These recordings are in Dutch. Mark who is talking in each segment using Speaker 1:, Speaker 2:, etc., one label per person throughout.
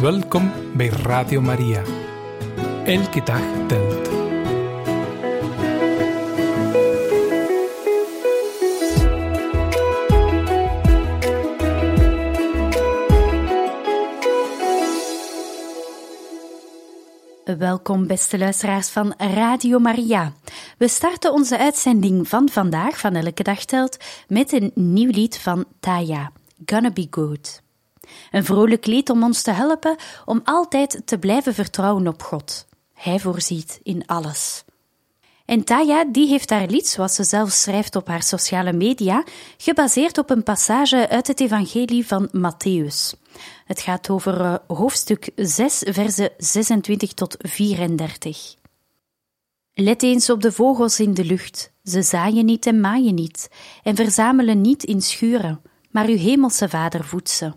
Speaker 1: Welkom bij Radio Maria. Elke dag telt.
Speaker 2: Welkom, beste luisteraars van Radio Maria. We starten onze uitzending van vandaag, van Elke Dag Telt, met een nieuw lied van Taya, Gonna Be Good. Een vrolijk lied om ons te helpen om altijd te blijven vertrouwen op God. Hij voorziet in alles. En Taya die heeft haar lied, zoals ze zelf schrijft op haar sociale media, gebaseerd op een passage uit het Evangelie van Matthäus. Het gaat over uh, hoofdstuk 6, versen 26 tot 34. Let eens op de vogels in de lucht. Ze zaaien niet en maaien niet, en verzamelen niet in schuren, maar uw hemelse vader voedt ze.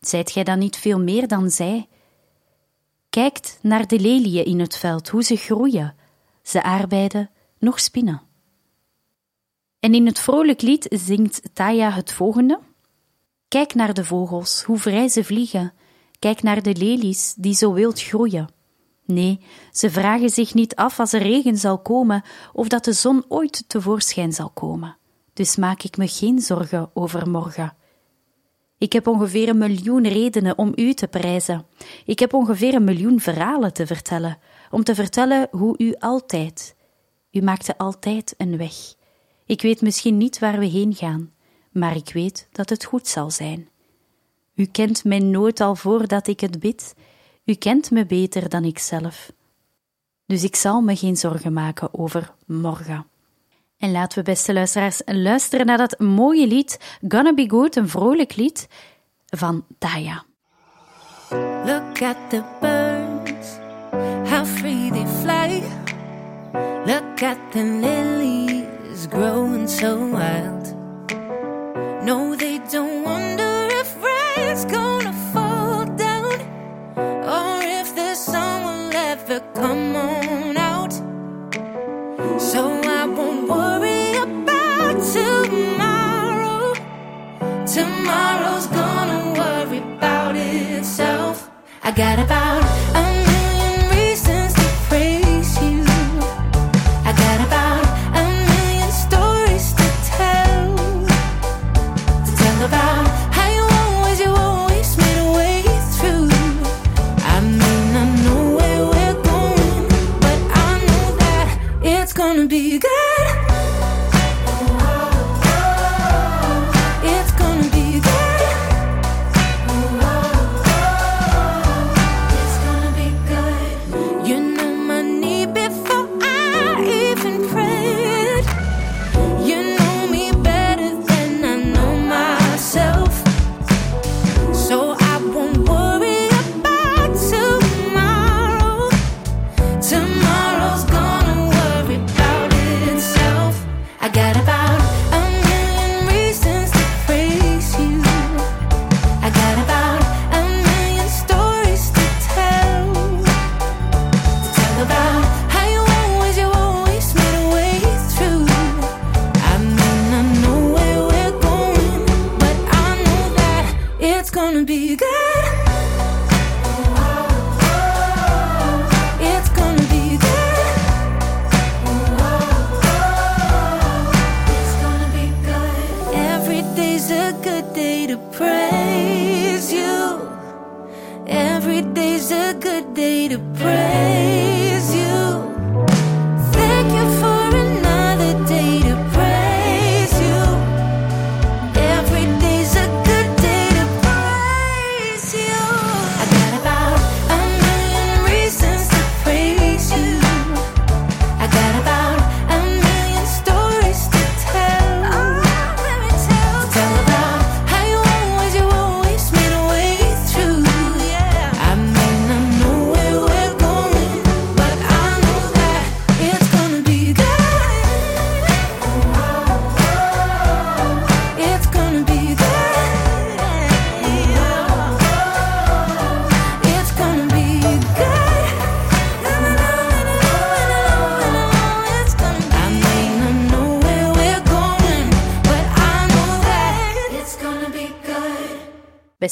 Speaker 2: Zijt gij dan niet veel meer dan zij? Kijkt naar de leliën in het veld, hoe ze groeien. Ze arbeiden, nog spinnen. En in het vrolijk lied zingt Taya het volgende. Kijk naar de vogels, hoe vrij ze vliegen. Kijk naar de lelies, die zo wild groeien. Nee, ze vragen zich niet af als er regen zal komen of dat de zon ooit tevoorschijn zal komen. Dus maak ik me geen zorgen over morgen. Ik heb ongeveer een miljoen redenen om u te prijzen. Ik heb ongeveer een miljoen verhalen te vertellen, om te vertellen hoe u altijd. U maakte altijd een weg. Ik weet misschien niet waar we heen gaan, maar ik weet dat het goed zal zijn. U kent mijn nood al voordat ik het bid. U kent me beter dan ik zelf. Dus ik zal me geen zorgen maken over morgen. En laten we, beste luisteraars, luisteren naar dat mooie lied Gonna Be Good, een vrolijk lied van Taya.
Speaker 3: Look at the birds, how free they fly. Look at the lilies growing so wild. No, they don't wonder if rain's gonna fall down or if the sun will ever come on Tomorrow's gonna worry about itself. I got about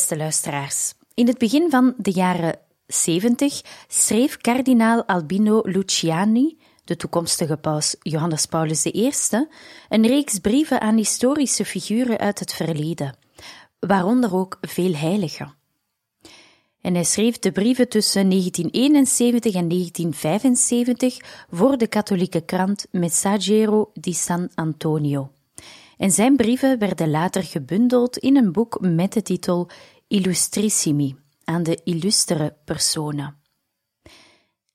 Speaker 2: Beste luisteraars, In het begin van de jaren 70 schreef kardinaal Albino Luciani, de toekomstige paus Johannes Paulus I, een reeks brieven aan historische figuren uit het verleden, waaronder ook veel heiligen. En hij schreef de brieven tussen 1971 en 1975 voor de katholieke krant Messaggero di San Antonio. En zijn brieven werden later gebundeld in een boek met de titel Illustrissimi, aan de illustere personen.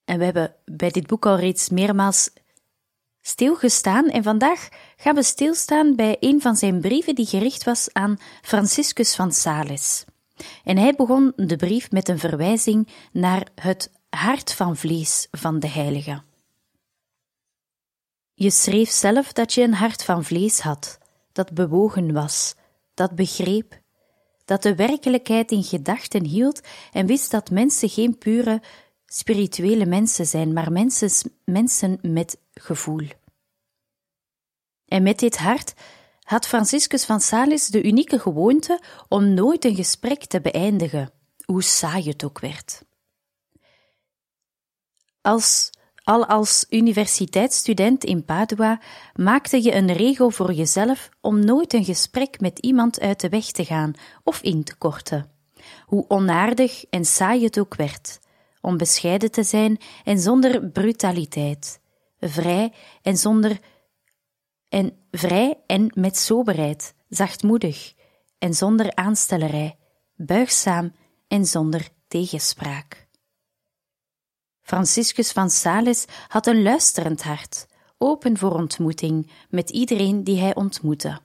Speaker 2: En we hebben bij dit boek al reeds meermaals stilgestaan en vandaag gaan we stilstaan bij een van zijn brieven die gericht was aan Franciscus van Sales. En hij begon de brief met een verwijzing naar het hart van vlees van de heilige. Je schreef zelf dat je een hart van vlees had, dat bewogen was, dat begreep, dat de werkelijkheid in gedachten hield en wist dat mensen geen pure spirituele mensen zijn, maar mensen, mensen met gevoel. En met dit hart had Franciscus van Sales de unieke gewoonte om nooit een gesprek te beëindigen, hoe saai het ook werd. Als, al als universiteitsstudent in Padua maakte je een regel voor jezelf om nooit een gesprek met iemand uit de weg te gaan of in te korten. Hoe onaardig en saai het ook werd, om bescheiden te zijn en zonder brutaliteit, vrij en zonder en vrij en met soberheid, zachtmoedig en zonder aanstellerij, buigzaam en zonder tegenspraak. Franciscus van Sales had een luisterend hart, open voor ontmoeting met iedereen die hij ontmoette.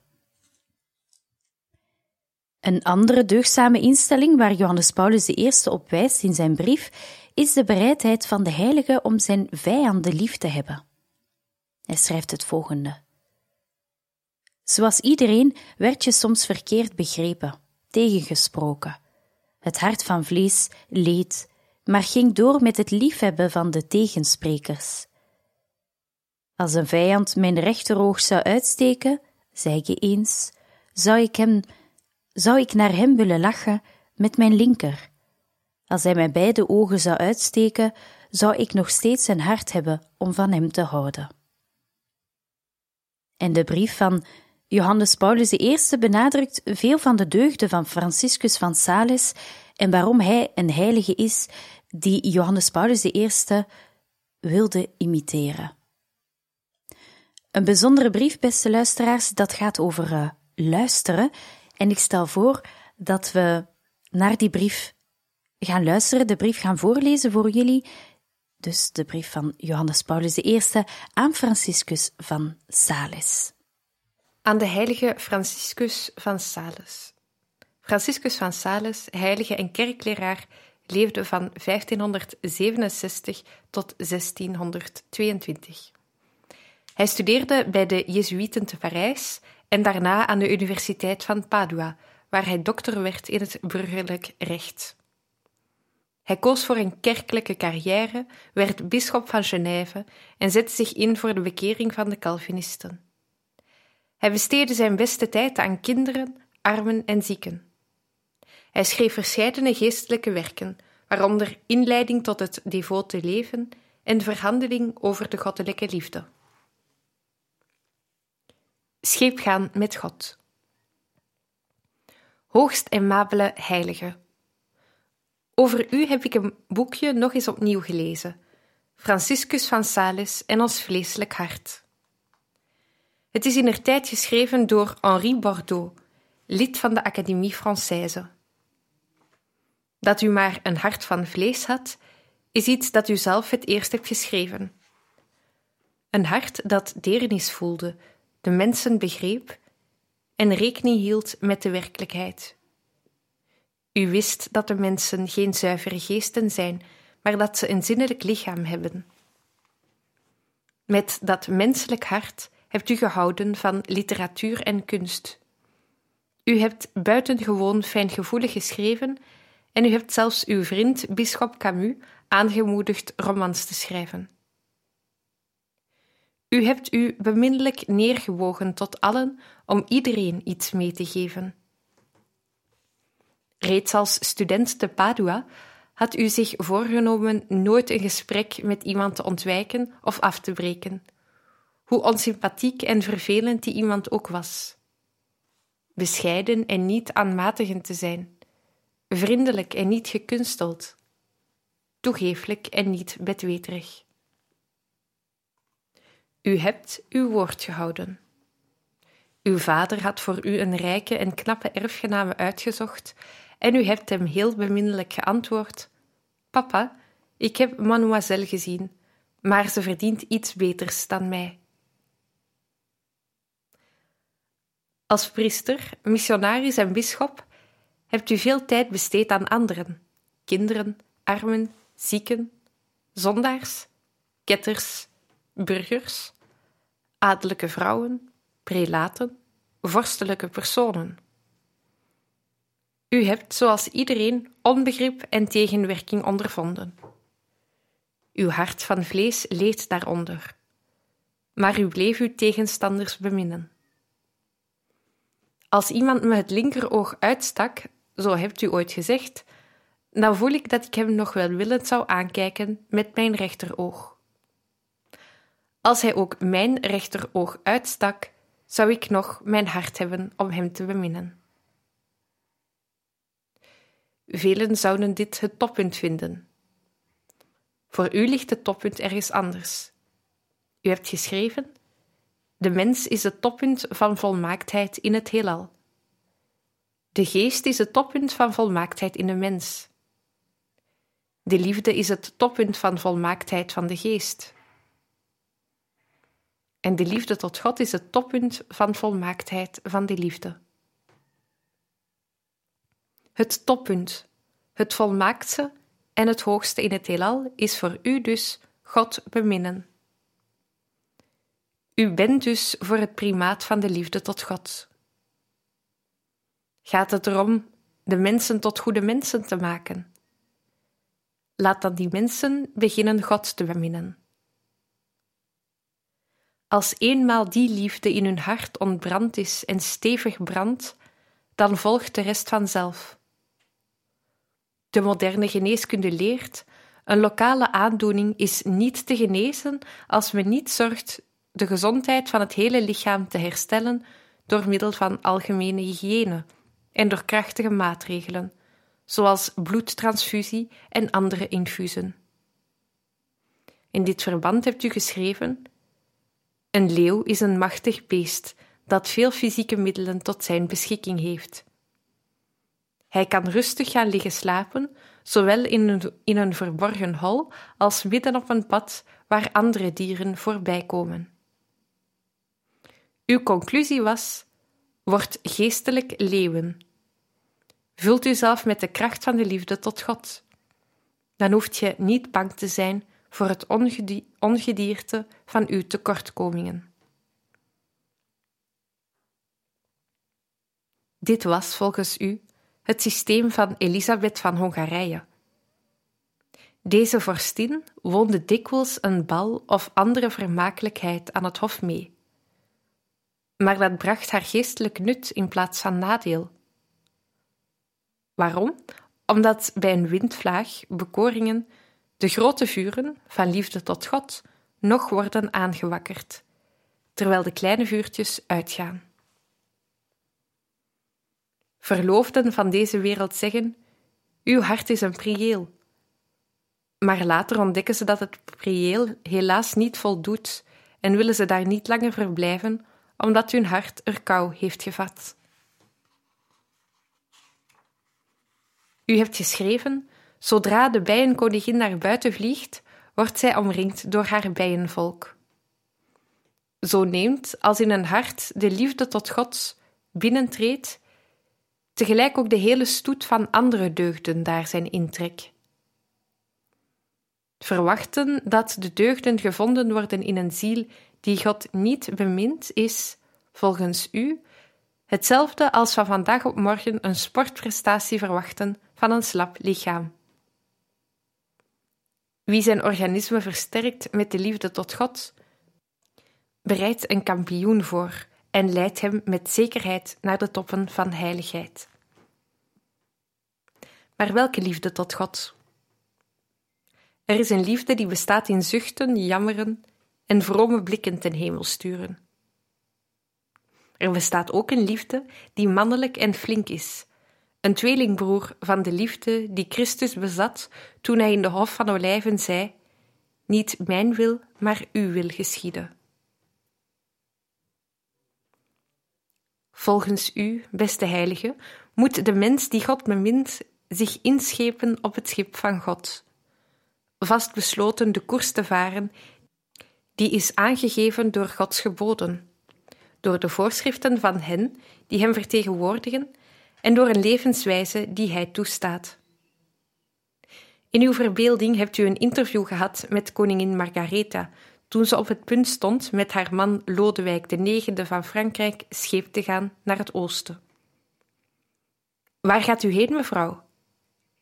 Speaker 2: Een andere deugdzame instelling waar Johannes Paulus I op wijst in zijn brief is de bereidheid van de heilige om zijn vijanden lief te hebben. Hij schrijft het volgende. Zoals iedereen werd je soms verkeerd begrepen, tegengesproken. Het hart van vlees leed, maar ging door met het liefhebben van de tegensprekers. Als een vijand mijn rechteroog zou uitsteken, zei je eens, zou ik hem, zou ik naar hem willen lachen met mijn linker. Als hij mijn beide ogen zou uitsteken, zou ik nog steeds een hart hebben om van hem te houden. En de brief van Johannes Paulus I benadrukt veel van de deugden van Franciscus van Sales en waarom hij een heilige is die Johannes Paulus I wilde imiteren. Een bijzondere brief, beste luisteraars, dat gaat over uh, luisteren. En ik stel voor dat we naar die brief gaan luisteren, de brief gaan voorlezen voor jullie. Dus de brief van Johannes Paulus I aan Franciscus van Sales.
Speaker 4: Aan de heilige Franciscus van Sales. Franciscus van Sales, heilige en kerkleraar, leefde van 1567 tot 1622. Hij studeerde bij de Jezuïeten te Parijs en daarna aan de Universiteit van Padua, waar hij dokter werd in het burgerlijk recht. Hij koos voor een kerkelijke carrière, werd bisschop van Genève en zette zich in voor de bekering van de Calvinisten. Hij besteedde zijn beste tijd aan kinderen, armen en zieken. Hij schreef verscheidene geestelijke werken, waaronder Inleiding tot het devote leven en Verhandeling over de goddelijke liefde. Scheepgaan met God. Hoogst aimabele heilige. Over u heb ik een boekje nog eens opnieuw gelezen. Franciscus van Sales en ons vleeselijk hart. Het is in tijd geschreven door Henri Bordeaux, lid van de Académie Française. Dat u maar een hart van vlees had, is iets dat u zelf het eerst hebt geschreven. Een hart dat deernis voelde, de mensen begreep en rekening hield met de werkelijkheid. U wist dat de mensen geen zuivere geesten zijn, maar dat ze een zinnelijk lichaam hebben. Met dat menselijk hart hebt u gehouden van literatuur en kunst. U hebt buitengewoon fijngevoelig geschreven en u hebt zelfs uw vriend Bisschop Camus aangemoedigd romans te schrijven. U hebt u beminnelijk neergewogen tot allen om iedereen iets mee te geven. Reeds als student te Padua had u zich voorgenomen nooit een gesprek met iemand te ontwijken of af te breken, hoe onsympathiek en vervelend die iemand ook was. Bescheiden en niet aanmatigend te zijn, vriendelijk en niet gekunsteld, toegeeflijk en niet bedweterig. U hebt uw woord gehouden. Uw vader had voor u een rijke en knappe erfgename uitgezocht en u hebt hem heel beminnelijk geantwoord: Papa, ik heb mademoiselle gezien, maar ze verdient iets beters dan mij. Als priester, missionaris en bisschop hebt u veel tijd besteed aan anderen, kinderen, armen, zieken, zondaars, ketters, burgers, adellijke vrouwen, prelaten, vorstelijke personen. U hebt, zoals iedereen, onbegrip en tegenwerking ondervonden. Uw hart van vlees leed daaronder, maar u bleef uw tegenstanders beminnen. Als iemand me het linkeroog uitstak, zo hebt u ooit gezegd, dan voel ik dat ik hem nog wel willend zou aankijken met mijn rechteroog. Als hij ook mijn rechteroog uitstak, zou ik nog mijn hart hebben om hem te beminnen. Velen zouden dit het toppunt vinden. Voor u ligt het toppunt ergens anders. U hebt geschreven: De mens is het toppunt van volmaaktheid in het heelal. De geest is het toppunt van volmaaktheid in de mens. De liefde is het toppunt van volmaaktheid van de geest. En de liefde tot God is het toppunt van volmaaktheid van de liefde. Het toppunt, het volmaaktste en het hoogste in het heelal is voor u dus God beminnen. U bent dus voor het primaat van de liefde tot God. Gaat het erom de mensen tot goede mensen te maken? Laat dan die mensen beginnen God te beminnen. Als eenmaal die liefde in hun hart ontbrand is en stevig brandt, dan volgt de rest vanzelf. De moderne geneeskunde leert: een lokale aandoening is niet te genezen als men niet zorgt de gezondheid van het hele lichaam te herstellen door middel van algemene hygiëne en door krachtige maatregelen, zoals bloedtransfusie en andere infusen. In dit verband hebt u geschreven: Een leeuw is een machtig beest dat veel fysieke middelen tot zijn beschikking heeft. Hij kan rustig gaan liggen slapen, zowel in een, in een verborgen hol als midden op een pad waar andere dieren voorbij komen. Uw conclusie was: word geestelijk leeuwen. Vult uzelf met de kracht van de liefde tot God. Dan hoeft je niet bang te zijn voor het ongedierte van uw tekortkomingen. Dit was volgens u het systeem van Elisabeth van Hongarije. Deze vorstin woonde dikwijls een bal of andere vermakelijkheid aan het hof mee. Maar dat bracht haar geestelijk nut in plaats van nadeel. Waarom? Omdat bij een windvlaag, bekoringen, de grote vuren van liefde tot God nog worden aangewakkerd, terwijl de kleine vuurtjes uitgaan. Verloofden van deze wereld zeggen: Uw hart is een prieel. Maar later ontdekken ze dat het prieel helaas niet voldoet en willen ze daar niet langer verblijven, omdat hun hart er kou heeft gevat. U hebt geschreven: Zodra de bijenkoningin naar buiten vliegt, wordt zij omringd door haar bijenvolk. Zo neemt, als in een hart de liefde tot God binnentreedt, tegelijk ook de hele stoet van andere deugden daar zijn intrek. Verwachten dat de deugden gevonden worden in een ziel die God niet bemint, is, volgens u, hetzelfde als van vandaag op morgen een sportprestatie verwachten van een slap lichaam. Wie zijn organisme versterkt met de liefde tot God, bereidt een kampioen voor en leidt hem met zekerheid naar de toppen van heiligheid. Maar welke liefde tot God? Er is een liefde die bestaat in zuchten, jammeren en vrome blikken ten hemel sturen. Er bestaat ook een liefde die mannelijk en flink is, een tweelingbroer van de liefde die Christus bezat toen hij in de Hof van Olijven zei: Niet mijn wil, maar uw wil geschieden. Volgens u, beste heilige, moet de mens die God bemint zich inschepen op het schip van God, vastbesloten de koers te varen die is aangegeven door Gods geboden, door de voorschriften van hen die hem vertegenwoordigen en door een levenswijze die hij toestaat. In uw verbeelding hebt u een interview gehad met koningin Margaretha toen ze op het punt stond met haar man Lodewijk IX van Frankrijk scheep te gaan naar het oosten. Waar gaat u heen, mevrouw?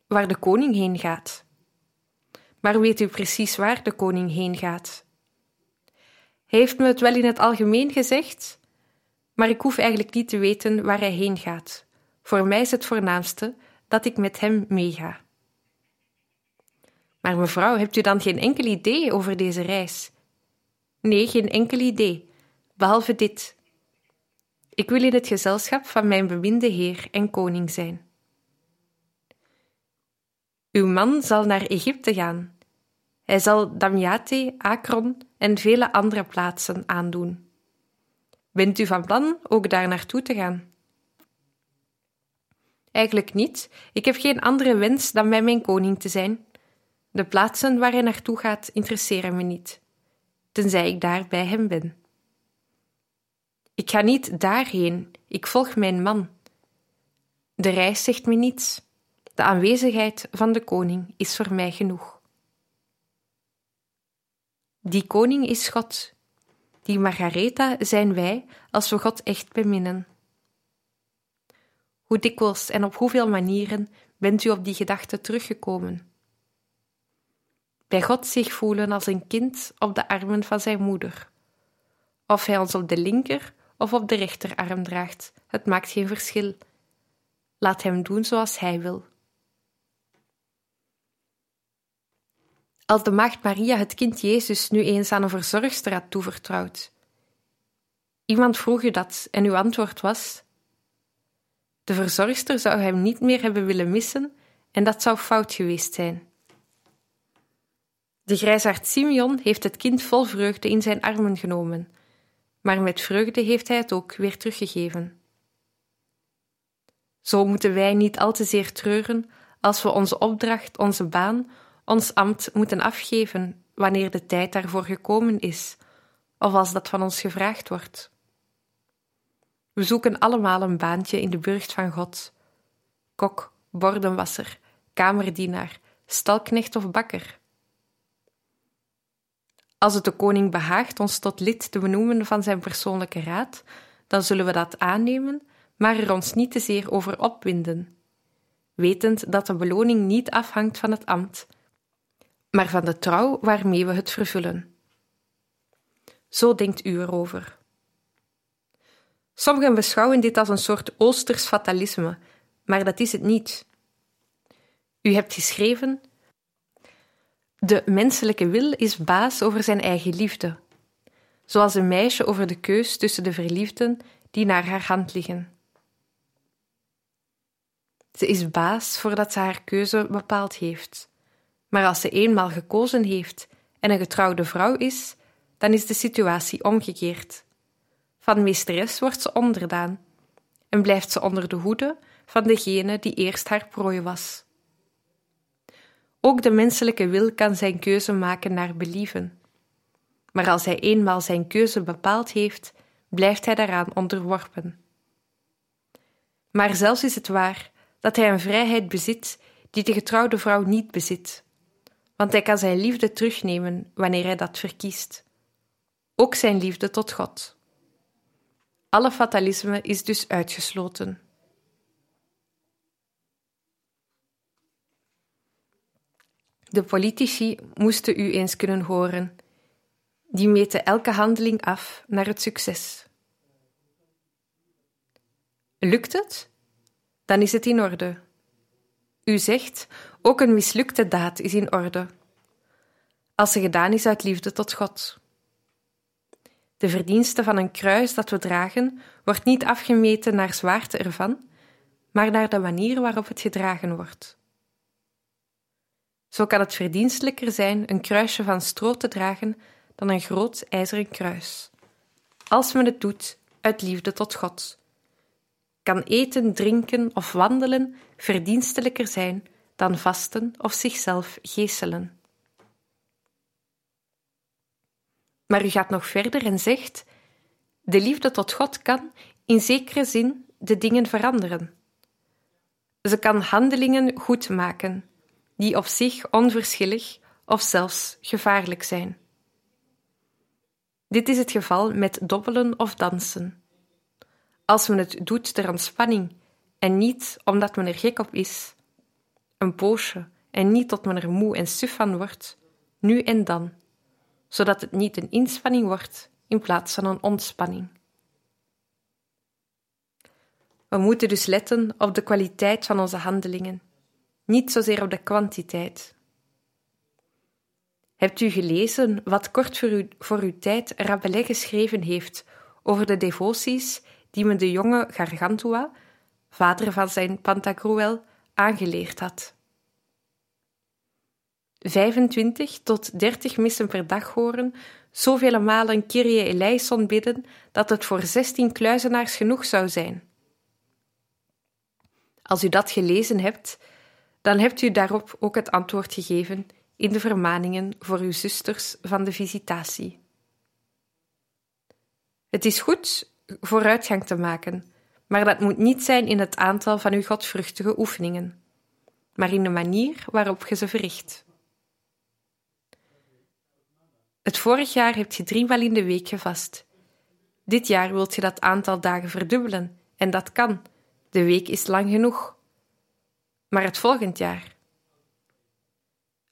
Speaker 4: Waar de koning heen gaat. Maar weet u precies waar de koning heen gaat? Heeft me het wel in het algemeen gezegd, maar ik hoef eigenlijk niet te weten waar hij heen gaat. Voor mij is het voornaamste dat ik met hem meega. Maar mevrouw, hebt u dan geen enkel idee over deze reis? Nee, geen enkel idee, behalve dit. Ik wil in het gezelschap van mijn beminde Heer en Koning zijn. Uw man zal naar Egypte gaan. Hij zal Damiate, Akron en vele andere plaatsen aandoen. Bent u van plan ook daar naartoe te gaan? Eigenlijk niet. Ik heb geen andere wens dan bij mijn koning te zijn. De plaatsen waar hij naartoe gaat interesseren me niet, tenzij ik daar bij hem ben. Ik ga niet daarheen, ik volg mijn man. De reis zegt me niets. De aanwezigheid van de koning is voor mij genoeg. Die koning is God. Die Margaretha zijn wij als we God echt beminnen. Hoe dikwijls en op hoeveel manieren bent u op die gedachte teruggekomen? Bij God zich voelen als een kind op de armen van zijn moeder. Of hij ons op de linker of op de rechterarm draagt, het maakt geen verschil. Laat hem doen zoals hij wil. Als de maagd Maria het kind Jezus nu eens aan een verzorgster had toevertrouwd. Iemand vroeg u dat en uw antwoord was: De verzorgster zou hem niet meer hebben willen missen en dat zou fout geweest zijn. De grijsaard Simeon heeft het kind vol vreugde in zijn armen genomen, maar met vreugde heeft hij het ook weer teruggegeven. Zo moeten wij niet al te zeer treuren als we onze opdracht, onze baan, ons ambt moeten afgeven wanneer de tijd daarvoor gekomen is, of als dat van ons gevraagd wordt. We zoeken allemaal een baantje in de burcht van God: kok, bordenwasser, kamerdienaar, stalknecht of bakker. Als het de koning behaagt ons tot lid te benoemen van zijn persoonlijke raad, dan zullen we dat aannemen, maar er ons niet te zeer over opwinden, wetend dat de beloning niet afhangt van het ambt, maar van de trouw waarmee we het vervullen. Zo denkt u erover. Sommigen beschouwen dit als een soort Oosters fatalisme, maar dat is het niet. U hebt geschreven: De menselijke wil is baas over zijn eigen liefde, zoals een meisje over de keus tussen de verliefden die naar haar hand liggen. Ze is baas voordat ze haar keuze bepaald heeft. Maar als ze eenmaal gekozen heeft en een getrouwde vrouw is, dan is de situatie omgekeerd. Van meesteres wordt ze onderdaan en blijft ze onder de hoede van degene die eerst haar prooi was. Ook de menselijke wil kan zijn keuze maken naar believen. Maar als hij eenmaal zijn keuze bepaald heeft, blijft hij daaraan onderworpen. Maar zelfs is het waar dat hij een vrijheid bezit die de getrouwde vrouw niet bezit want hij kan zijn liefde terugnemen wanneer hij dat verkiest. Ook zijn liefde tot God. Alle fatalisme is dus uitgesloten. De politici moesten u eens kunnen horen. Die meten elke handeling af naar het succes. Lukt het? Dan is het in orde. U zegt, ook een mislukte daad is in orde. Als ze gedaan is uit liefde tot God. De verdienste van een kruis dat we dragen wordt niet afgemeten naar zwaarte ervan, maar naar de manier waarop het gedragen wordt. Zo kan het verdienstelijker zijn een kruisje van stro te dragen dan een groot ijzeren kruis. Als men het doet uit liefde tot God, kan eten, drinken of wandelen verdienstelijker zijn dan vasten of zichzelf geeselen. Maar u gaat nog verder en zegt: De liefde tot God kan in zekere zin de dingen veranderen. Ze kan handelingen goed maken, die op zich onverschillig of zelfs gevaarlijk zijn. Dit is het geval met dobbelen of dansen. Als men het doet ter ontspanning en niet omdat men er gek op is, een poosje en niet tot men er moe en suf van wordt, nu en dan, zodat het niet een inspanning wordt in plaats van een ontspanning. We moeten dus letten op de kwaliteit van onze handelingen, niet zozeer op de kwantiteit. Hebt u gelezen wat kort voor, uw tijd Rabelais geschreven heeft over de devoties die men de jonge Gargantua, vader van zijn Pantagruel, aangeleerd had? 25 tot 30 missen per dag horen, zoveel malen Kyrie eleison bidden, dat het voor 16 kluizenaars genoeg zou zijn. Als u dat gelezen hebt, dan hebt u daarop ook het antwoord gegeven in de vermaningen voor uw zusters van de visitatie. Het is goed vooruitgang te maken, maar dat moet niet zijn in het aantal van uw godvruchtige oefeningen, maar in de manier waarop je ze verricht. Het vorig jaar hebt je driemaal in de week gevast. Dit jaar wilt je dat aantal dagen verdubbelen, en dat kan. De week is lang genoeg. Maar het volgend jaar.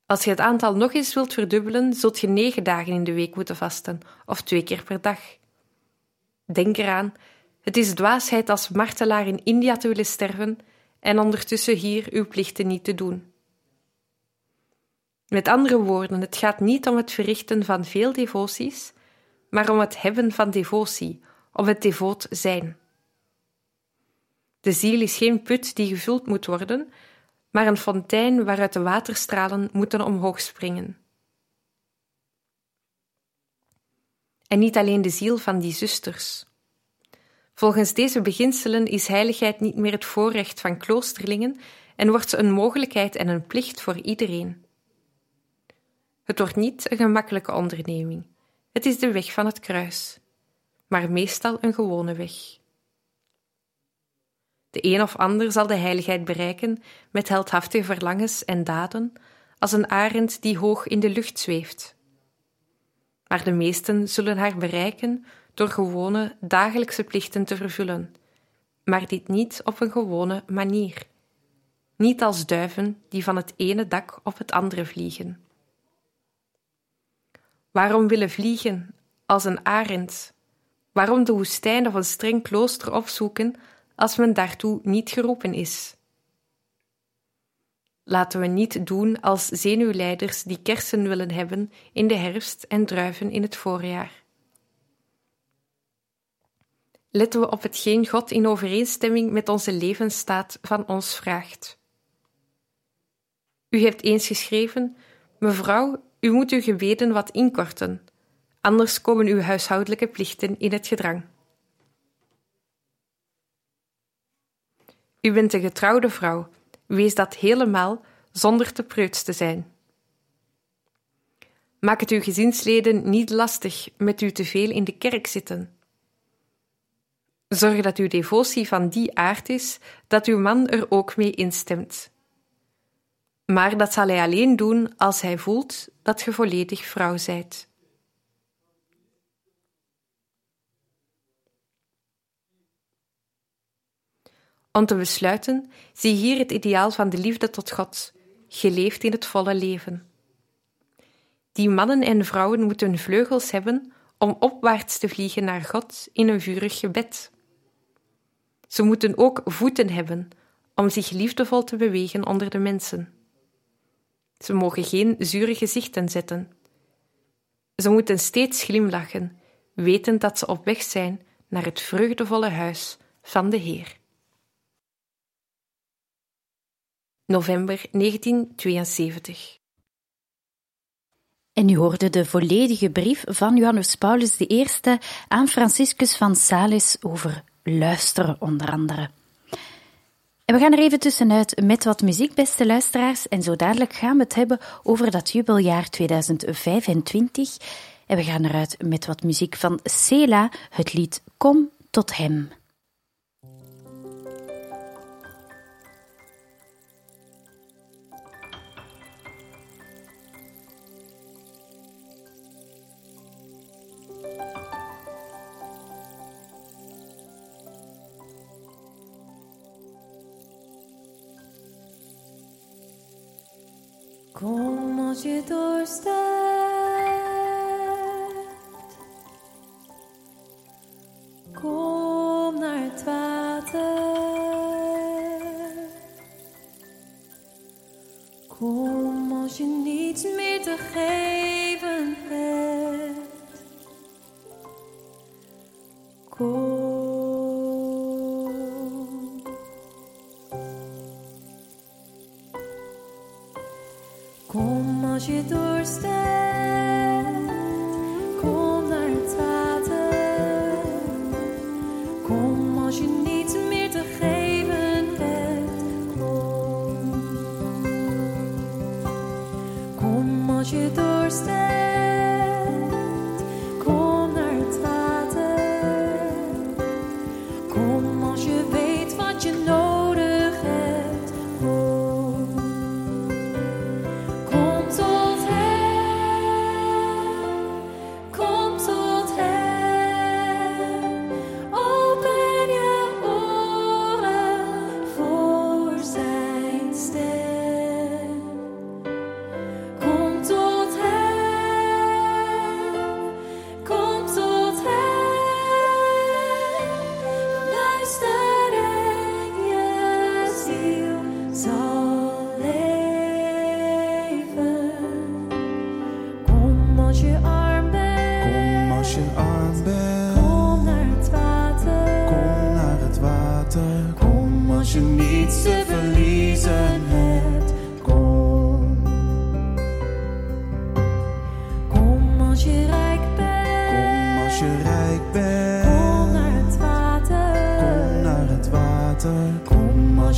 Speaker 4: Als je het aantal nog eens wilt verdubbelen, zult je negen dagen in de week moeten vasten, of twee keer per dag. Denk eraan, het is dwaasheid als martelaar in India te willen sterven en ondertussen hier uw plichten niet te doen. Met andere woorden, het gaat niet om het verrichten van veel devoties, maar om het hebben van devotie, om het devoot zijn. De ziel is geen put die gevuld moet worden, maar een fontein waaruit de waterstralen moeten omhoog springen. En niet alleen de ziel van die zusters. Volgens deze beginselen is heiligheid niet meer het voorrecht van kloosterlingen en wordt ze een mogelijkheid en een plicht voor iedereen. Het wordt niet een gemakkelijke onderneming. Het is de weg van het kruis, maar meestal een gewone weg. De een of ander zal de heiligheid bereiken met heldhaftige verlangens en daden, als een arend die hoog in de lucht zweeft. Maar de meesten zullen haar bereiken door gewone dagelijkse plichten te vervullen, maar dit niet op een gewone manier. Niet als duiven die van het ene dak op het andere vliegen. Waarom willen vliegen als een arend? Waarom de woestijn of een streng klooster opzoeken als men daartoe niet geroepen is? Laten we niet doen als zenuwleiders die kersen willen hebben in de herfst en druiven in het voorjaar. Letten we op hetgeen God in overeenstemming met onze levensstaat van ons vraagt. U heeft eens geschreven: Mevrouw, u moet uw gebeden wat inkorten, anders komen uw huishoudelijke plichten in het gedrang. U bent een getrouwde vrouw, wees dat helemaal zonder te preuts te zijn. Maak het uw gezinsleden niet lastig met u te veel in de kerk zitten. Zorg dat uw devotie van die aard is dat uw man er ook mee instemt. Maar dat zal hij alleen doen als hij voelt dat je volledig vrouw zijt. Om te besluiten, zie hier het ideaal van de liefde tot God, geleefd in het volle leven. Die mannen en vrouwen moeten vleugels hebben om opwaarts te vliegen naar God in een vurig gebed. Ze moeten ook voeten hebben om zich liefdevol te bewegen onder de mensen. Ze mogen geen zure gezichten zetten. Ze moeten steeds glimlachen, wetend dat ze op weg zijn naar het vreugdevolle huis van de Heer. November 1972
Speaker 2: En u hoorde de volledige brief van Johannes Paulus I aan Franciscus van Sales over luisteren, onder andere. En we gaan er even tussenuit met wat muziek, beste luisteraars. En zo dadelijk gaan we het hebben over dat jubeljaar 2025. En we gaan eruit met wat muziek van Sela, het lied Kom tot hem.
Speaker 3: Als je doorstaat. Kom naar het water. Kom als je niets meer te geven hebt. Kom. Kom als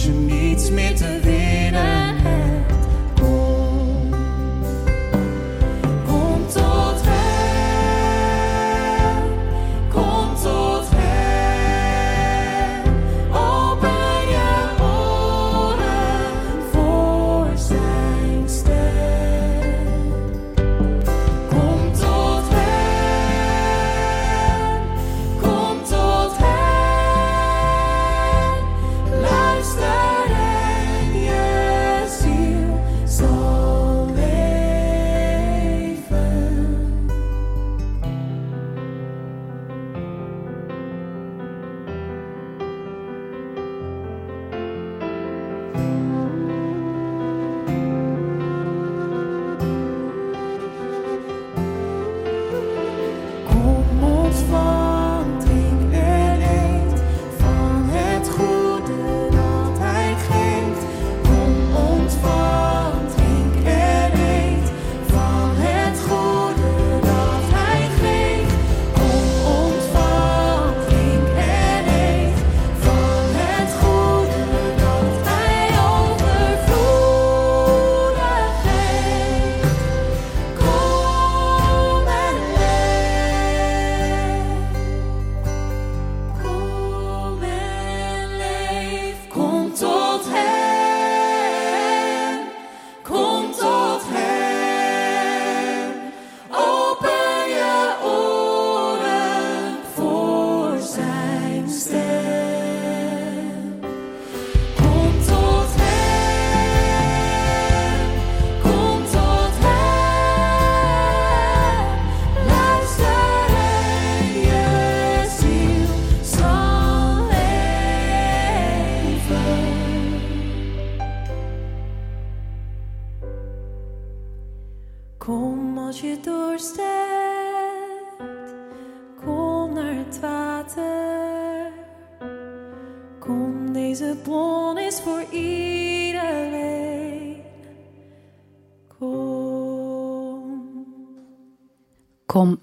Speaker 3: je niets meer te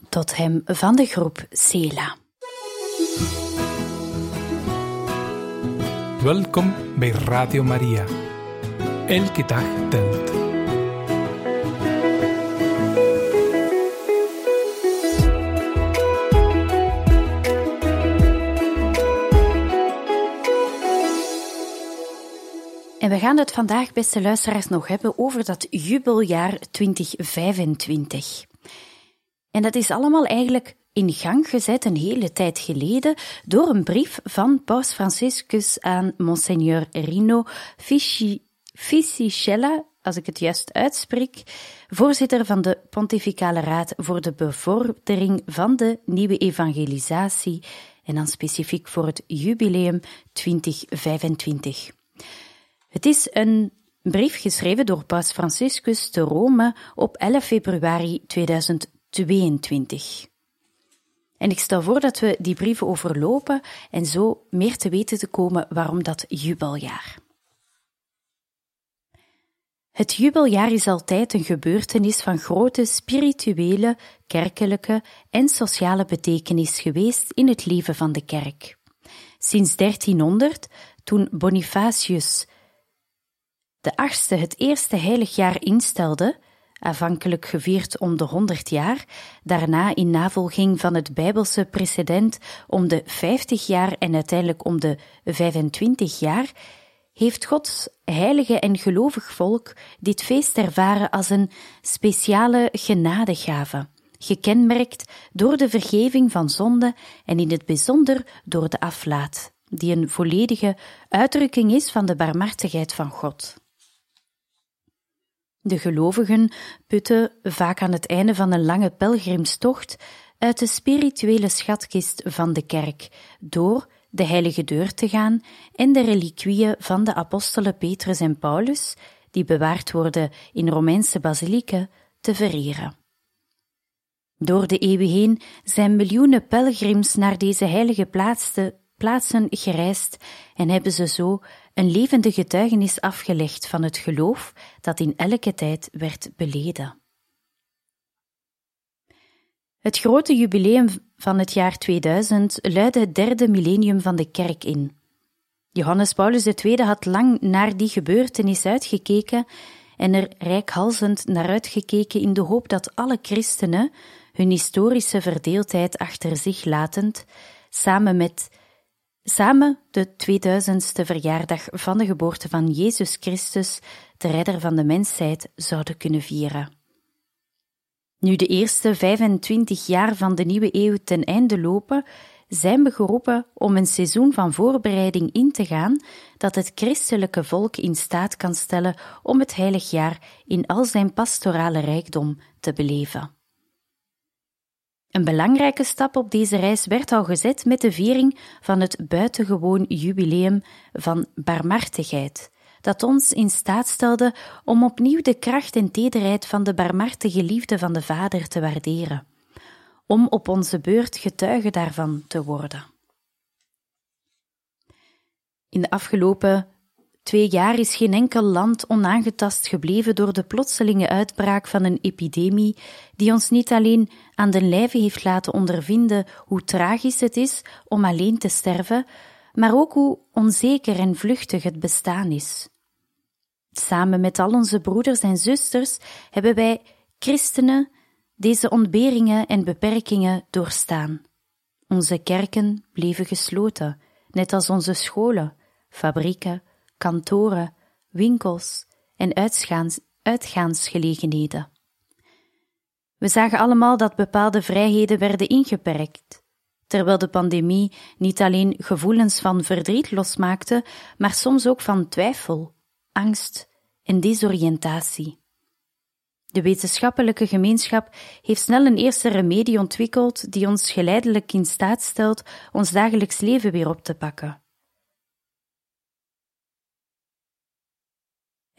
Speaker 3: tot hem
Speaker 2: van de groep Sela.
Speaker 1: Welkom bij Radio Maria. Elke dag telt.
Speaker 2: En we gaan het vandaag, beste luisteraars, nog hebben over dat jubeljaar 2025. En dat is allemaal eigenlijk in gang gezet een hele tijd geleden door een brief van Paus Franciscus aan Monseigneur Rino Fisichella, als ik het juist uitspreek, voorzitter van de Pontificale Raad voor de bevordering van de nieuwe evangelisatie en dan specifiek voor het jubileum 2025. Het is een brief geschreven door Paus Franciscus te Rome op 11 februari 2022. En ik stel voor dat we die brieven overlopen en zo meer te weten te komen waarom dat jubeljaar. Het jubeljaar is altijd een gebeurtenis van grote spirituele, kerkelijke en sociale betekenis geweest in het leven van de kerk. Sinds 1300, toen Bonifacius de achtste het eerste heilig jaar instelde, aanvankelijk gevierd om de 100 jaar, daarna in navolging van het Bijbelse precedent om de 50 jaar en uiteindelijk om de 25 jaar, heeft Gods heilige en gelovig volk dit feest ervaren als een speciale genadegave, gekenmerkt door de vergeving van zonde en in het bijzonder door de aflaat, die een volledige uitdrukking is van de barmhartigheid van God. De gelovigen putten vaak aan het einde van een lange pelgrimstocht uit de spirituele schatkist van de kerk door de heilige deur te gaan en de reliquieën van de apostelen Petrus en Paulus, die bewaard worden in Romeinse basilieken, te vereren. Door de eeuwen heen zijn miljoenen pelgrims naar deze heilige plaatsen gereisd en hebben ze zo een levende getuigenis afgelegd van het geloof dat in elke tijd werd beleden. Het grote jubileum van het jaar 2000 luidde het derde millennium van de kerk in. Johannes Paulus II had lang naar die gebeurtenis uitgekeken en er rijkhalzend naar uitgekeken in de hoop dat alle christenen, hun historische verdeeldheid achter zich latend, samen met Samen de 2000ste verjaardag van de geboorte van Jezus Christus, de redder van de mensheid, zouden kunnen vieren. Nu de eerste 25 jaar van de nieuwe eeuw ten einde lopen, zijn we geroepen om een seizoen van voorbereiding in te gaan dat het christelijke volk in staat kan stellen om het heilig jaar in al zijn pastorale rijkdom te beleven. Een belangrijke stap op deze reis werd al gezet met de viering van het buitengewoon jubileum van barmhartigheid, dat ons in staat stelde om opnieuw de kracht en tederheid van de barmhartige liefde van de Vader te waarderen, om op onze beurt getuige daarvan te worden. In de afgelopen twee jaar is geen enkel land onaangetast gebleven door de plotselinge uitbraak van een epidemie die ons niet alleen aan den lijve heeft laten ondervinden hoe tragisch het is om alleen te sterven, maar ook hoe onzeker en vluchtig het bestaan is. Samen met al onze broeders en zusters hebben wij, christenen, deze ontberingen en beperkingen doorstaan. Onze kerken bleven gesloten, net als onze scholen, fabrieken, kantoren, winkels en uitgaans, uitgaansgelegenheden. We zagen allemaal dat bepaalde vrijheden werden ingeperkt, terwijl de pandemie niet alleen gevoelens van verdriet losmaakte, maar soms ook van twijfel, angst en desoriëntatie. De wetenschappelijke gemeenschap heeft snel een eerste remedie ontwikkeld die ons geleidelijk in staat stelt ons dagelijks leven weer op te pakken.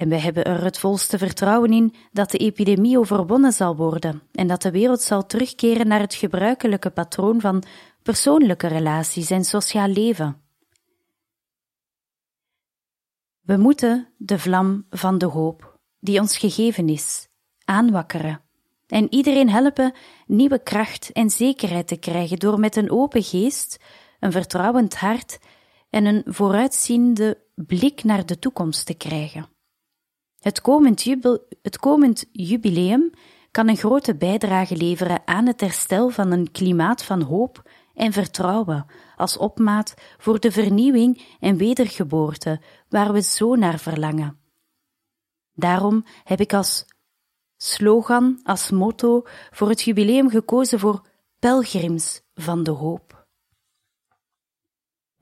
Speaker 2: En wij hebben er het volste vertrouwen in dat de epidemie overwonnen zal worden en dat de wereld zal terugkeren naar het gebruikelijke patroon van persoonlijke relaties en sociaal leven. We moeten de vlam van de hoop, die ons gegeven is, aanwakkeren en iedereen helpen nieuwe kracht en zekerheid te krijgen door met een open geest, een vertrouwend hart en een vooruitziende blik naar de toekomst te krijgen. Het komend, jubileum kan een grote bijdrage leveren aan het herstel van een klimaat van hoop en vertrouwen als opmaat voor de vernieuwing en wedergeboorte waar we zo naar verlangen. Daarom heb ik als slogan, als motto voor het jubileum gekozen voor pelgrims van de hoop.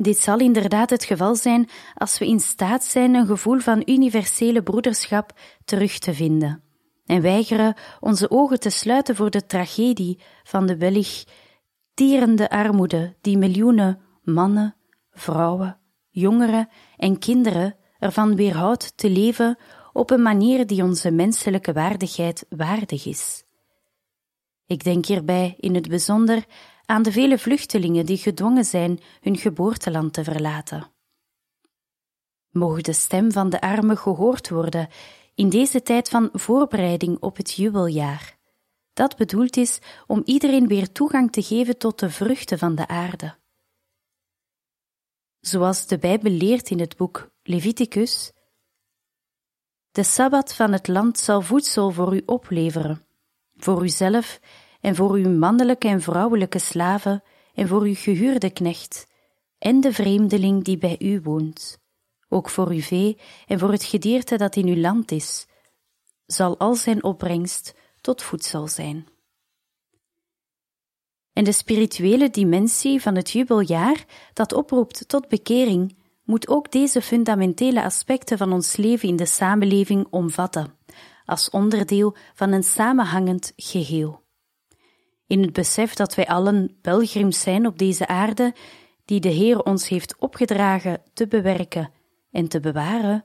Speaker 2: Dit zal inderdaad het geval zijn als we in staat zijn een gevoel van universele broederschap terug te vinden en weigeren onze ogen te sluiten voor de tragedie van de wellicht tierende armoede die miljoenen mannen, vrouwen, jongeren en kinderen ervan weerhoudt te leven op een manier die onze menselijke waardigheid waardig is. Ik denk hierbij in het bijzonder aan de vele vluchtelingen die gedwongen zijn hun geboorteland te verlaten. Mogen de stem van de armen gehoord worden in deze tijd van voorbereiding op het jubeljaar, dat bedoeld is om iedereen weer toegang te geven tot de vruchten van de aarde. Zoals de Bijbel leert in het boek Leviticus, de sabbat van het land zal voedsel voor u opleveren, voor uzelf en voor uw mannelijke en vrouwelijke slaven en voor uw gehuurde knecht en de vreemdeling die bij u woont. Ook voor uw vee en voor het gedierte dat in uw land is, zal al zijn opbrengst tot voedsel zijn. En de spirituele dimensie van het jubeljaar dat oproept tot bekering moet ook deze fundamentele aspecten van ons leven in de samenleving omvatten, als onderdeel van een samenhangend geheel. In het besef dat wij allen pelgrims zijn op deze aarde, die de Heer ons heeft opgedragen te bewerken en te bewaren,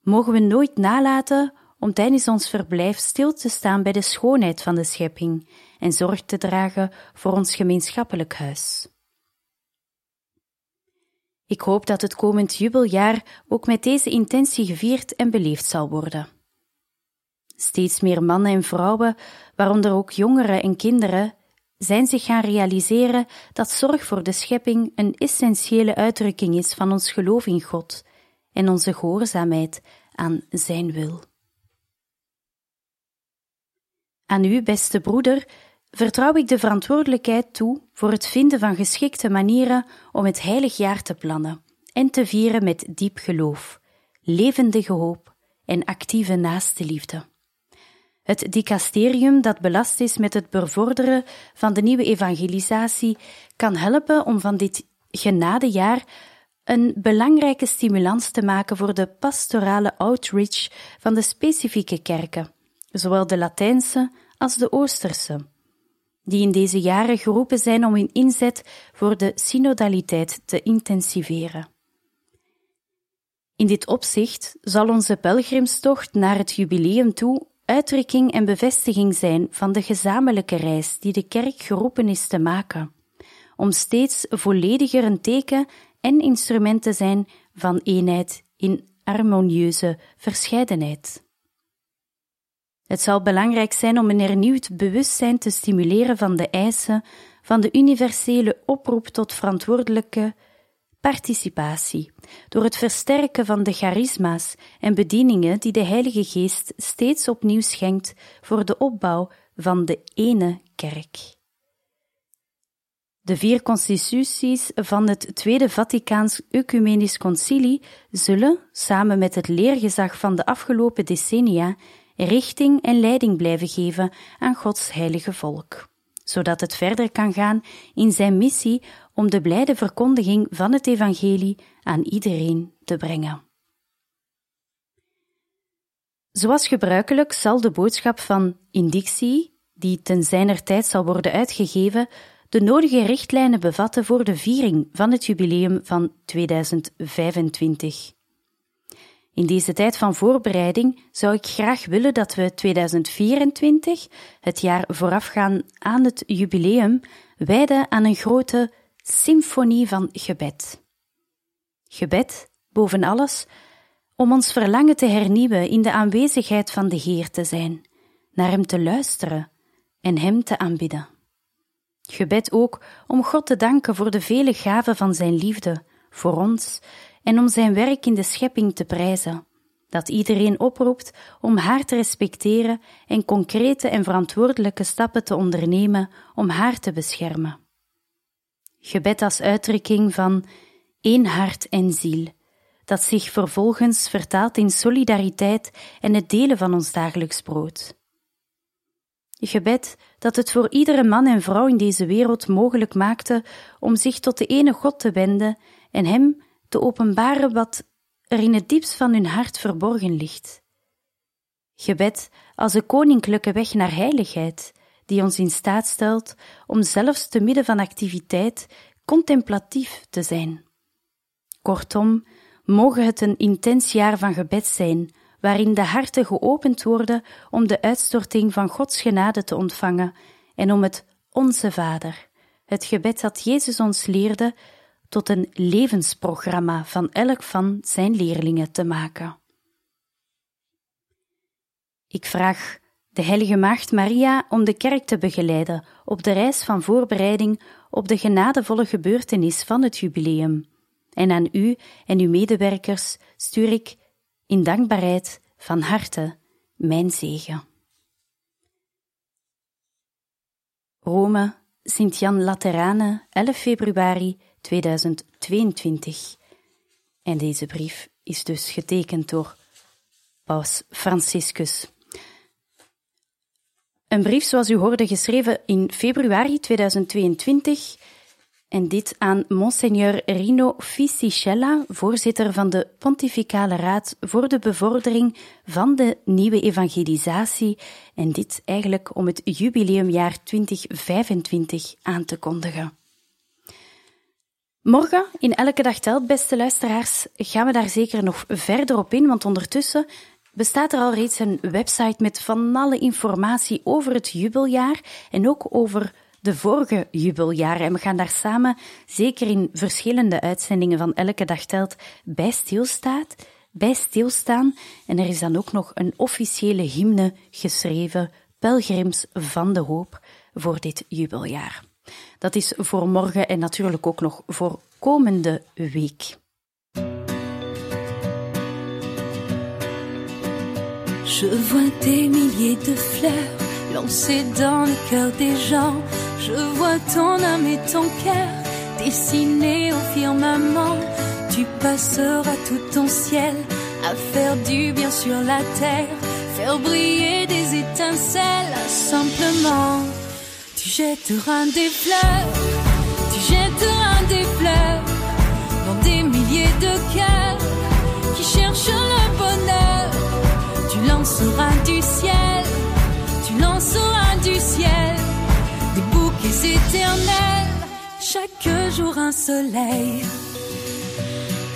Speaker 2: mogen we nooit nalaten om tijdens ons verblijf stil te staan bij de schoonheid van de schepping en zorg te dragen voor ons gemeenschappelijk huis. Ik hoop dat het komend jubeljaar ook met deze intentie gevierd en beleefd zal worden. Steeds meer mannen en vrouwen, waaronder ook jongeren en kinderen, zijn zich gaan realiseren dat zorg voor de schepping een essentiële uitdrukking is van ons geloof in God en onze gehoorzaamheid aan Zijn wil. Aan u, beste broeder, vertrouw ik de verantwoordelijkheid toe voor het vinden van geschikte manieren om het heilig jaar te plannen en te vieren met diep geloof, levendige hoop en actieve naaste liefde. Het dicasterium dat belast is met het bevorderen van de nieuwe evangelisatie kan helpen om van dit genadejaar een belangrijke stimulans te maken voor de pastorale outreach van de specifieke kerken, zowel de Latijnse als de Oosterse, die in deze jaren geroepen zijn om hun inzet voor de synodaliteit te intensiveren. In dit opzicht zal onze pelgrimstocht naar het jubileum toe uitdrukking en bevestiging zijn van de gezamenlijke reis die de kerk geroepen is te maken, om steeds vollediger een teken en instrument te zijn van eenheid in harmonieuze verscheidenheid. Het zal belangrijk zijn om een hernieuwd bewustzijn te stimuleren van de eisen van de universele oproep tot verantwoordelijke participatie, door het versterken van de charisma's en bedieningen die de Heilige Geest steeds opnieuw schenkt voor de opbouw van de ene kerk. De vier constituties van het Tweede Vaticaans Ecumenisch Concilie zullen, samen met het leergezag van de afgelopen decennia, richting en leiding blijven geven aan Gods heilige volk, zodat het verder kan gaan in zijn missie om de blijde verkondiging van het evangelie aan iedereen te brengen. Zoals gebruikelijk zal de boodschap van indictie, die ten zijner tijd zal worden uitgegeven, de nodige richtlijnen bevatten voor de viering van het jubileum van 2025. In deze tijd van voorbereiding zou ik graag willen dat we 2024, het jaar voorafgaan aan het jubileum, wijden aan een grote symfonie van gebed. Gebed, boven alles, om ons verlangen te hernieuwen in de aanwezigheid van de Heer te zijn, naar Hem te luisteren en Hem te aanbidden. Gebed ook om God te danken voor de vele gaven van Zijn liefde voor ons en om Zijn werk in de schepping te prijzen, dat iedereen oproept om haar te respecteren en concrete en verantwoordelijke stappen te ondernemen om haar te beschermen. Gebed als uitdrukking van één hart en ziel, dat zich vervolgens vertaalt in solidariteit en het delen van ons dagelijks brood. Gebed dat het voor iedere man en vrouw in deze wereld mogelijk maakte om zich tot de ene God te wenden en Hem te openbaren wat er in het diepst van hun hart verborgen ligt. Gebed als een koninklijke weg naar heiligheid, die ons in staat stelt om zelfs te midden van activiteit contemplatief te zijn. Kortom, mogen het een intens jaar van gebed zijn, waarin de harten geopend worden om de uitstorting van Gods genade te ontvangen en om het Onze Vader, het gebed dat Jezus ons leerde, tot een levensprogramma van elk van zijn leerlingen te maken. Ik vraag de Heilige Maagd Maria om de kerk te begeleiden op de reis van voorbereiding op de genadevolle gebeurtenis van het jubileum. En aan u en uw medewerkers stuur ik in dankbaarheid van harte mijn zegen. Rome, Sint-Jan Laterane, 11 februari 2022. En deze brief is dus getekend door Paus Franciscus. Een brief, zoals u hoorde, geschreven in februari 2022 en dit aan Monseigneur Rino Fisichella, voorzitter van de Pontificale Raad voor de bevordering van de nieuwe evangelisatie, en dit eigenlijk om het jubileumjaar 2025 aan te kondigen. Morgen, in Elke Dag Telt, beste luisteraars, gaan we daar zeker nog verder op in, want ondertussen bestaat er al reeds een website met van alle informatie over het jubeljaar en ook over de vorige jubeljaren. En we gaan daar samen, zeker in verschillende uitzendingen van Elke Dag Telt, bij bij stilstaan. En er is dan ook nog een officiële hymne geschreven, Pelgrims van de Hoop, voor dit jubeljaar. Dat is voor morgen en natuurlijk ook nog voor komende week.
Speaker 3: Je vois des milliers de fleurs lancées dans le cœur des gens. Je vois ton âme et ton cœur dessinés au firmament. Tu passeras tout ton ciel à faire du bien sur la terre, faire briller des étincelles simplement. Tu jetteras des fleurs, tu jetteras des fleurs dans des milliers de cœurs qui cherchent le bonheur. Lanceras du ciel, tu lanceras du ciel des bouquets éternels, chaque jour un soleil.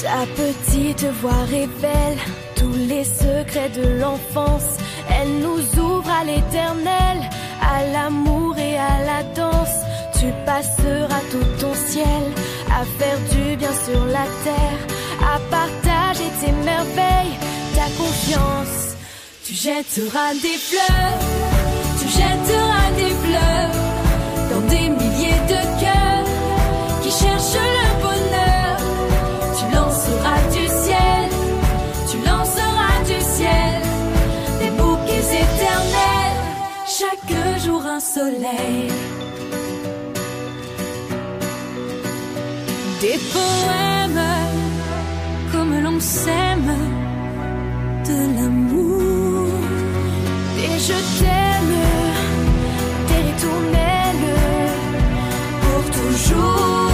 Speaker 5: Ta petite voix révèle tous les secrets de l'enfance. Elle nous ouvre à l'éternel, à l'amour et à la danse. Tu passeras tout ton ciel à faire du bien sur la terre, à partager tes merveilles, ta confiance.
Speaker 3: Tu jetteras des fleurs, tu jetteras des fleurs dans des milliers de cœurs qui cherchent le bonheur. Tu lanceras du ciel, tu lanceras du ciel des bouquets éternels, chaque jour un soleil. Des poèmes
Speaker 5: je t'aime, des ritournelles pour toujours.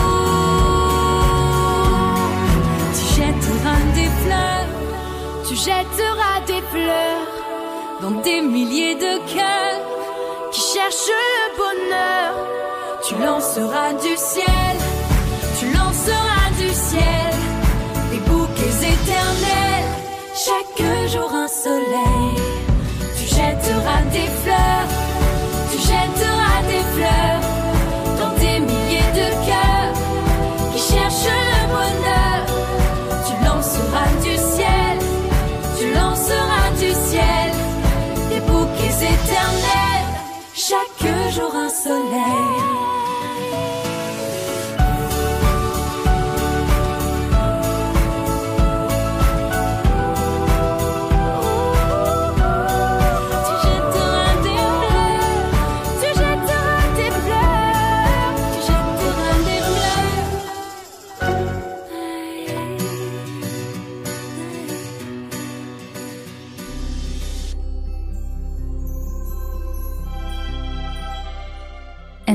Speaker 3: Tu jetteras des fleurs
Speaker 5: Tu jetteras des fleurs
Speaker 3: dans des milliers de cœurs.
Speaker 5: qui cherchent le bonheur.
Speaker 3: Tu lanceras du ciel, tu lanceras du ciel des bouquets éternels, chaque jour un soleil. Tu jetteras des fleurs, tu jetteras des fleurs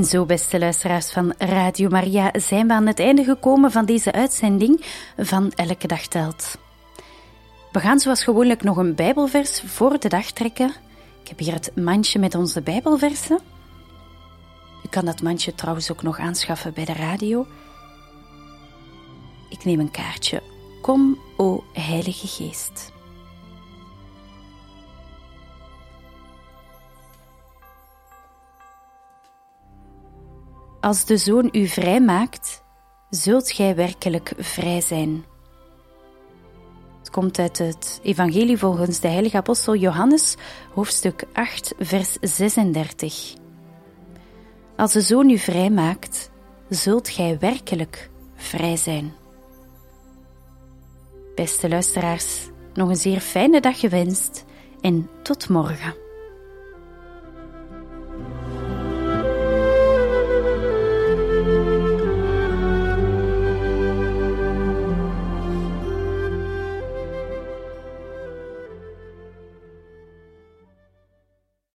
Speaker 2: En zo, beste luisteraars van Radio Maria, zijn we aan het einde gekomen van deze uitzending van Elke Dag Telt. We gaan zoals gewoonlijk nog een Bijbelvers voor de dag trekken. Ik heb hier het mandje met onze Bijbelversen. U kan dat mandje trouwens ook nog aanschaffen bij de radio. Ik neem een kaartje. Kom, o Heilige Geest. Als de Zoon u vrij maakt, zult gij werkelijk vrij zijn. Het komt uit het Evangelie volgens de heilige apostel Johannes, hoofdstuk 8, vers 36. Als de Zoon u vrij maakt, zult gij werkelijk vrij zijn. Beste luisteraars, nog een zeer fijne dag gewenst en tot morgen.